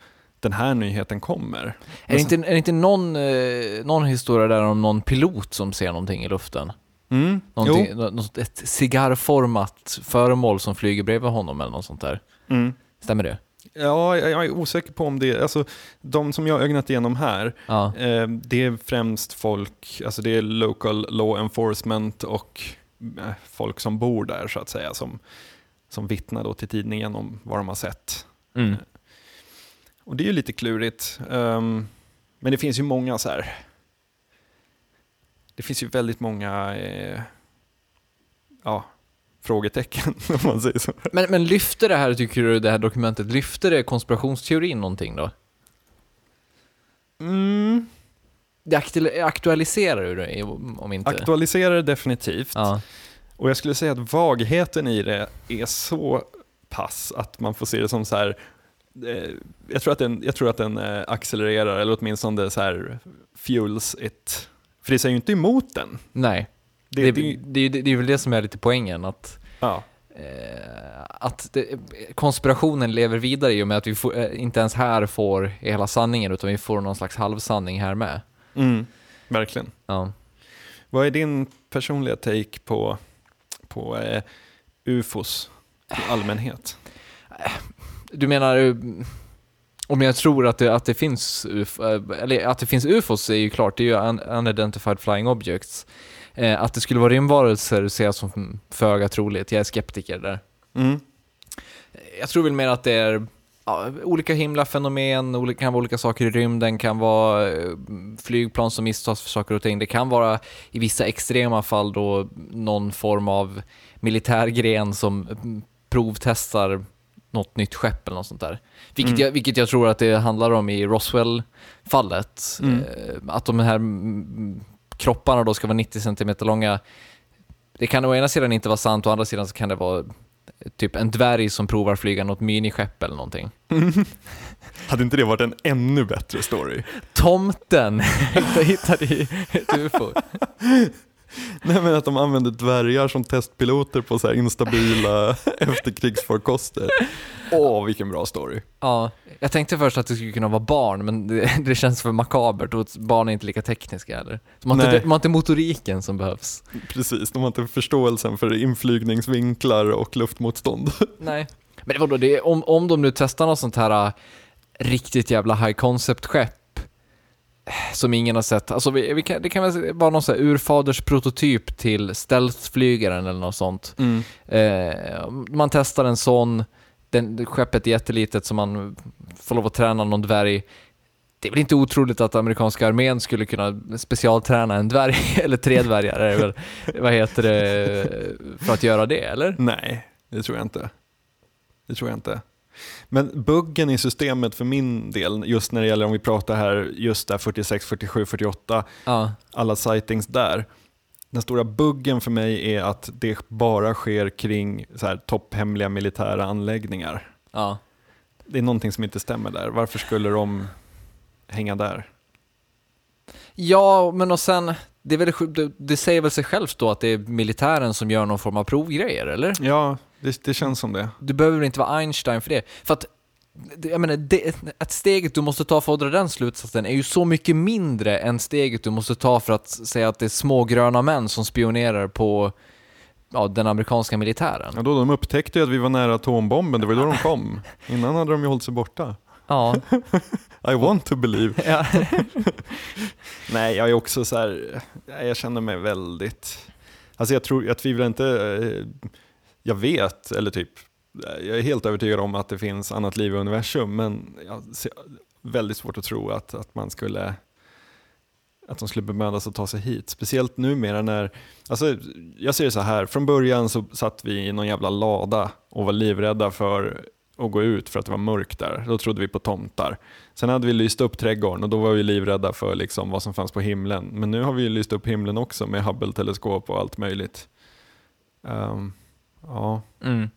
den här nyheten kommer. Är det inte, är det inte någon, eh, någon historia där om någon pilot som ser någonting i luften? Mm, något, ett cigarrformat föremål som flyger bredvid honom eller något sånt där. Mm. Stämmer det? Ja, jag är osäker på om det, alltså de som jag har ögnat igenom här, Ja. eh, det är främst folk, alltså det är local law enforcement och eh, folk som bor där så att säga, som, som vittnar då till tidningen om vad de har sett. Mm. Och det är ju lite klurigt. Ehm, men det finns ju många så här. Det finns ju väldigt många eh, ja, frågetecken <laughs> om man säger så. Men, men lyfter det här, tycker du, det här dokumentet, lyfter det konspirationsteorin någonting då? Mm. Det aktu- aktualiserar du det, om inte? Aktualiserar det definitivt. ja. Och jag skulle säga att vagheten i det är så pass att man får se det som så här eh, jag tror att den, jag tror att den eh, accelererar, eller åtminstone så här fuels it. För det säger ju inte emot den. Nej. Det, Det, det, det, är väl det som är lite poängen, att, ja. eh, att det, konspirationen lever vidare i och med att vi får, eh, inte ens här får hela sanningen, utan vi får någon slags halvsanning här med. Mm, verkligen. Ja. Vad är din personliga take på, på eh, ufos i allmänhet? Du menar, eh, om jag tror att det, att det finns UFO, eh, eller att det finns UFOs är ju klart, det är ju un- unidentified flying objects. Eh, att det skulle vara rymdvarelser ser jag som föga troligt, jag är skeptiker där. Mm. Jag tror väl mer att det är ja, olika himlafenomen, olika, kan vara olika saker i rymden, kan vara eh, flygplan som misstas för saker och ting. Det kan vara i vissa extrema fall då någon form av militärgren som mm, provtestar något nytt skepp eller något sånt där. Vilket, Mm. jag, vilket jag tror att det handlar om i Roswell-fallet. Mm. Eh, Att de här mm, kropparna då ska vara 90 cm långa. Det kan å ena sidan inte vara sant, å andra sidan så kan det vara typ en dvärg som provar flyga något miniskepp eller någonting. <laughs> Hade inte det varit en ännu bättre story? Tomten <laughs> hittade i ett ufo. <laughs> <laughs> Nej men att de använder dvärgar som testpiloter på så här instabila <laughs> efterkrigsfarkoster. Åh, vilken bra story. Ja, jag tänkte först att det skulle kunna vara barn, men det, <laughs> det känns för makabert och barn är inte lika tekniska heller. De har, inte, Nej. de har inte motoriken som behövs. Precis, de har inte förståelsen för inflygningsvinklar och luftmotstånd. Nej. Men det var då det, om, om de nu testar något sånt här äh, riktigt jävla high concept-skepp som ingen har sett. Alltså vi, vi kan, det kan väl vara någon sån här urfaders prototyp till stealthflygaren eller något sånt. Mm. Eh, man testar en sån, den, skeppet är jättelitet så man får lov att träna någon dvärg. Det är väl inte otroligt att amerikanska armén skulle kunna specialträna en dvärg, <laughs> eller tre dvärgar, är väl, vad heter det, för att göra det, eller? Nej, det tror jag inte. Det tror jag inte. Men buggen i systemet för min del, just när det gäller om vi pratar här, just där 46, 47, 48, Ja, alla sightings där. Den stora buggen för mig är att det bara sker kring så här topphemliga militära anläggningar. ja. Det är någonting som inte stämmer där. Varför skulle de hänga där? Ja, men och sen, det, väl, det, det säger väl sig självt då att det är militären som gör någon form av provgrejer, eller? Ja, det, det känns som det. Du behöver inte vara Einstein för det. För att, jag menar, det, att steget du måste ta för att dra den slutsatsen är ju så mycket mindre än steget du måste ta för att säga att det är små gröna män som spionerar på ja, den amerikanska militären. Ja, då, de upptäckte ju att vi var nära atombomben, det var ju då de kom. <laughs> Innan hade de ju hållit sig borta. Ja. <laughs> I want to believe. ja. <laughs> Nej, jag är också så här, jag känner mig väldigt, alltså jag tror, jag tvivlar inte, eh, jag vet, eller typ, eh, jag är helt övertygad om att det finns annat liv i universum, men jag ser väldigt svårt att tro att, att man skulle, att de skulle bemöda sig att ta sig hit. Speciellt numera när, alltså jag ser det så här, från början så satt vi i någon jävla lada och var livrädda för att gå ut för att det var mörkt där. Då trodde vi på tomtar. Sen hade vi lyst upp trädgården och då var vi livrädda för liksom vad som fanns på himlen. Men nu har vi ju lyst upp himlen också med Hubble-teleskop och allt möjligt. Um, ja. Mm.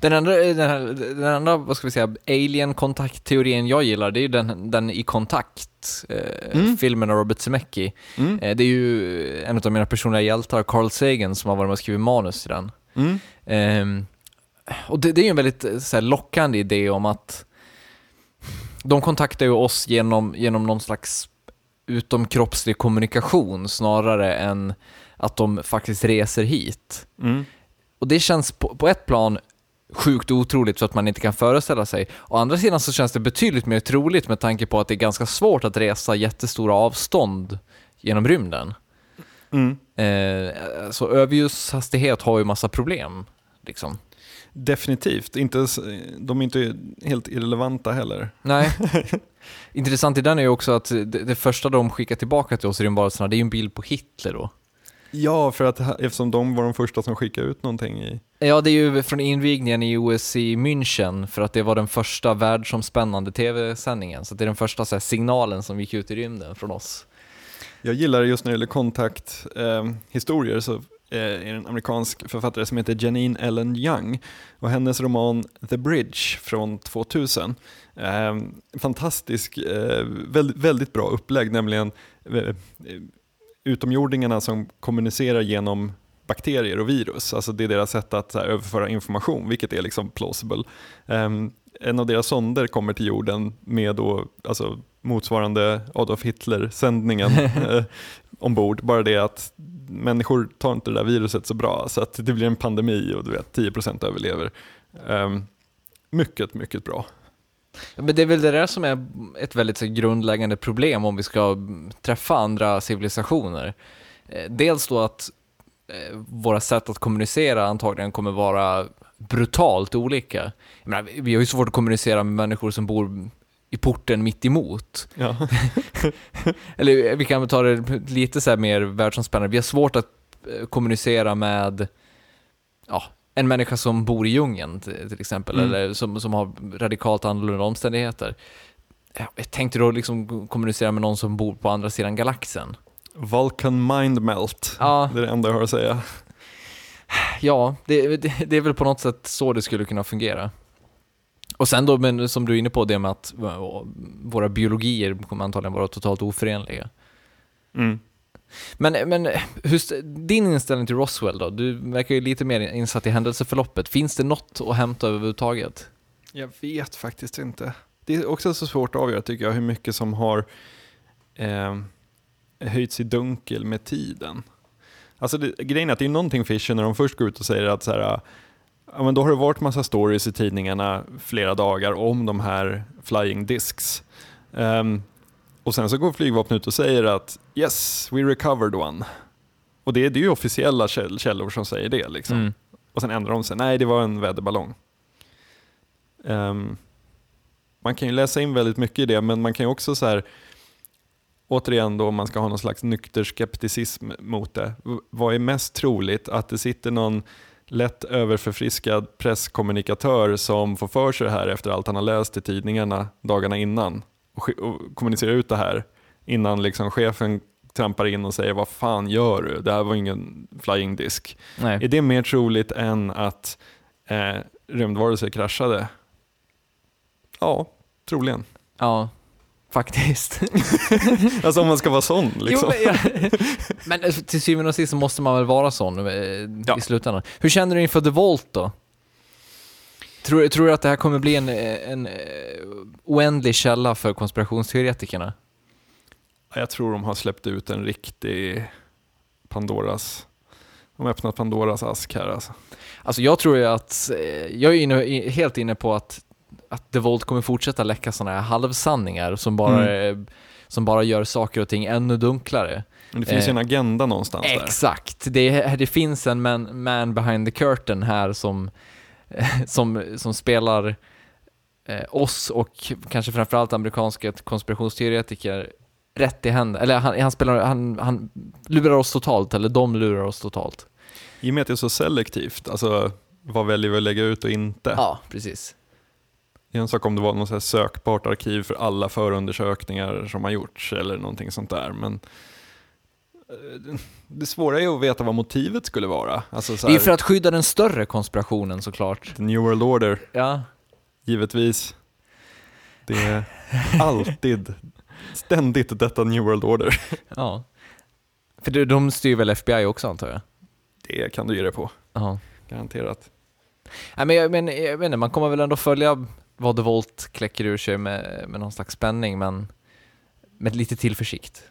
Den andra, den, här, den andra, vad ska vi säga, alien-kontaktteorin jag gillar, det är ju den, den i kontakt, eh, Mm. filmen av Robert Zemeckis. Mm. Eh, det är ju en av mina personliga hjältar, Carl Sagan, som har varit med och skrivit manus till den. Mm. Ehm, och det, det är ju en väldigt eh, så här, lockande idé om att de kontaktar ju oss genom, genom någon slags utomkroppslig kommunikation snarare än att de faktiskt reser hit. Mm. Och det känns på, på ett plan sjukt otroligt för att man inte kan föreställa sig. Å andra sidan så känns det betydligt mer troligt med tanke på att det är ganska svårt att resa jättestora avstånd genom rymden. Mm. Eh, så överljushastighet har ju massa problem. Liksom. Definitivt, inte, de är inte helt irrelevanta heller. Nej. <laughs> Intressant i den är ju också att det, det första de skickar tillbaka till oss rymdvarelserna, det är ju en bild på Hitler då. Ja, för att eftersom de var de första som skickade ut någonting i... Ja, det är ju från invigningen i OS i München, för att det var den första världsomspännande tv-sändningen. Så det är den första här, signalen som gick ut i rymden från oss. Jag gillar just när det gäller kontakthistorier eh, så eh, är det en amerikansk författare som heter Janine Ellen Young och hennes roman The Bridge från 2000. Eh, fantastisk, eh, väldigt, väldigt bra upplägg, nämligen eh, utomjordingarna som kommunicerar genom bakterier och virus. Alltså det är deras sätt att här, överföra information, vilket är liksom plausible. Ehm, en av deras sonder kommer till jorden med då, alltså, motsvarande Adolf Hitler-sändningen <laughs> eh, ombord. Bara det att människor tar inte det där viruset så bra så att det blir en pandemi och du vet 10% överlever. Ehm, mycket, mycket bra. Men det är väl det där som är ett väldigt så, grundläggande problem om vi ska träffa andra civilisationer. Eh, Dels då att eh, våra sätt att kommunicera antagligen kommer vara brutalt olika. Menar, vi- har ju svårt att kommunicera med människor som bor i porten mitt emot. Ja. <laughs> Eller vi kan ta det lite så mer världsomspännande. Vi har svårt att eh, kommunicera med ja, en människa som bor i djungeln till, exempel, Mm. eller som, som har radikalt annorlunda omständigheter. Ja, Jag tänkte då liksom kommunicera med någon som bor på andra sidan galaxen. Vulcan Mind Melt, Ja, det är det enda jag har att säga. ja det, det, det är väl på något sätt så det skulle kunna fungera. Och sen då, men som du är inne på, det med att våra biologier kommer antagligen vara totalt oförenliga. Mm. Men, men hur, din inställning till Roswell då? Du verkar ju lite mer insatt i händelseförloppet. Finns det något att hämta överhuvudtaget? Jag vet faktiskt inte. Det är också så svårt att avgöra tycker jag hur mycket som har eh, höjts i dunkel med tiden. Alltså det, grejen är att det är någonting Fischer när de först går ut och säger att så här, ja, men då har det varit massa stories i tidningarna flera dagar om de här flying discs. Ehm, och sen så går flygvapnet ut och säger att yes, we recovered one. Och det, det är ju officiella käll, källor som säger det. Liksom. Mm. Och sen ändrar de sig. Nej, det var en väderballong. Ehm, man kan ju läsa in väldigt mycket i det, men man kan ju också så här, återigen då om man ska ha någon slags nykter skepticism mot det. Vad är mest troligt? Att det sitter någon lätt överförfriskad presskommunikatör som får för sig det här efter allt han har läst i tidningarna dagarna innan och, och kommunicerar ut det här innan liksom chefen trampar in och säger vad fan gör du? Det här var ingen flying disk. Nej. Är det mer troligt än att eh, rymdvarelser kraschade? Ja, troligen. Ja. faktiskt. <laughs> Alltså om man ska vara sån liksom. Jo, men, ja. men eh, till syvende och sist så måste man väl vara sån eh, Ja. i slutändan. Hur känner du inför The Vault då? Tror, tror du att det här kommer bli en, eh, en eh, oändlig källa för konspirationsteoretikerna? Jag tror de har släppt ut en riktig Pandoras... De har öppnat Pandoras ask här alltså. Alltså jag tror ju att, eh, jag är inne, helt inne på att, att The Vault kommer fortsätta läcka sådana här halvsanningar som bara, eh, som bara gör saker och ting ännu dunklare. Men det finns ju en agenda någonstans där. Exakt, det, det finns en man, man behind the curtain här som, <laughs> som, som spelar eh, oss och kanske framförallt amerikanska konspirationsteoretiker rätt i händerna. Eller han, han, spelar, han, han lurar oss totalt, eller de lurar oss totalt. I och med att det är så selektivt, alltså vad väljer vi att lägga ut och inte? Ja, precis. Det är en sak om det var något sökbart arkiv för alla förundersökningar som har gjorts eller någonting sånt där. Men <laughs> det svåra är ju att veta vad motivet skulle vara. Alltså så Det är för att skydda den större konspirationen såklart. The New World Order, Ja, givetvis. Det är alltid, <laughs> ständigt detta New World Order. <laughs> ja. För de- de styr väl FBI också antar jag? Det kan du ge dig på, Ja. garanterat. Nej, men jag, men, jag inte, man kommer väl ändå följa vad The Volt kläcker ur sig med, med någon slags spänning, men med lite tillförsikt.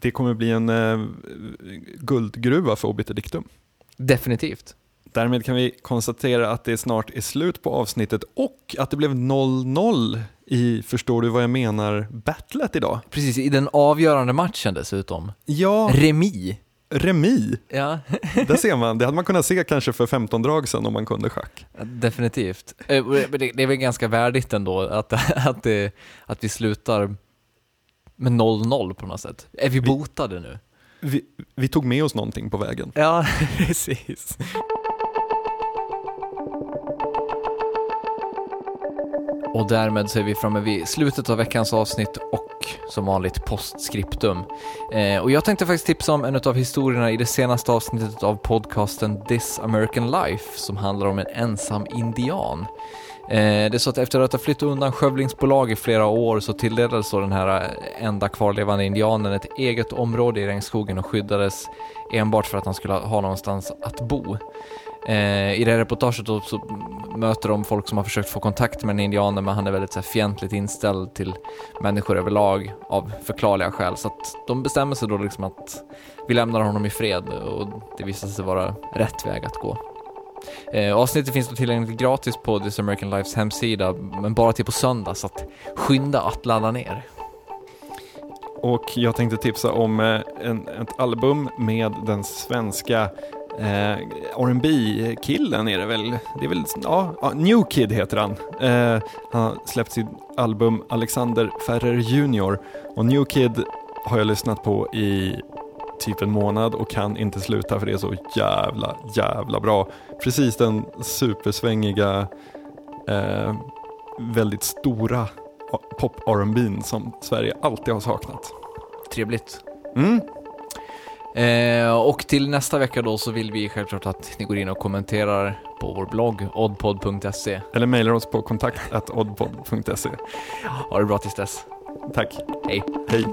Det kommer bli en eh, guldgruva för Obiter Dictum. Definitivt. Därmed kan vi konstatera att det snart är slut på avsnittet och att det blev 0-0 i Förstår du vad jag menar battlet idag. Precis, i den avgörande matchen dessutom. Ja, Remi. remi. Ja, <laughs> Där ser man, det hade man kunnat se kanske för 15 drag sedan om man kunde schack. definitivt. Eh, det är väl ganska värdigt ändå att, <laughs> att, det, att vi slutar med 0-0 på något sätt. Är vi botade nu? Vi, vi tog med oss någonting på vägen. Ja, <laughs> precis. Och därmed så är vi framme vid slutet av veckans avsnitt och som vanligt postskriptum. Eh, och jag tänkte faktiskt tipsa om en av historierna i det senaste avsnittet av podcasten This American Life som handlar om en ensam indian. Eh, det är så att efter att ha flyttat undan skövlingsbolag i flera år så tilldelades så den här eh, enda kvarlevande indianen ett eget område i regnskogen och skyddades enbart för att han skulle ha någonstans att bo. Eh, I det här reportaget så möter de folk som har försökt få kontakt med den indianen men han är väldigt så här, fientligt inställd till människor överlag av förklarliga skäl. Så att de bestämmer sig då liksom att vi lämnar honom i fred och det visar sig vara rätt väg att gå. Eh, avsnittet finns då tillgängligt gratis på This American Lifes hemsida men bara till på söndag så att skynda att ladda ner. Och jag tänkte tipsa om eh, en, ett album med den svenska eh, rb killen är det väl? Det är väl, ja, ja, New Kid heter han. Eh, han har släppt sitt album Alexander Ferrer Jr. Och New Kid har jag lyssnat på i typ en månad och kan inte sluta för det är så jävla, jävla bra. Precis den supersvängiga, eh, väldigt stora pop rb som Sverige alltid har saknat. Trevligt. Mm. Eh, och till nästa vecka då så vill vi självklart att ni går in och kommenterar på vår blogg oddpod.se. Eller mejlar oss på kontakt oddpod.se. Ha det bra tills dess. Tack. Hej. Hej.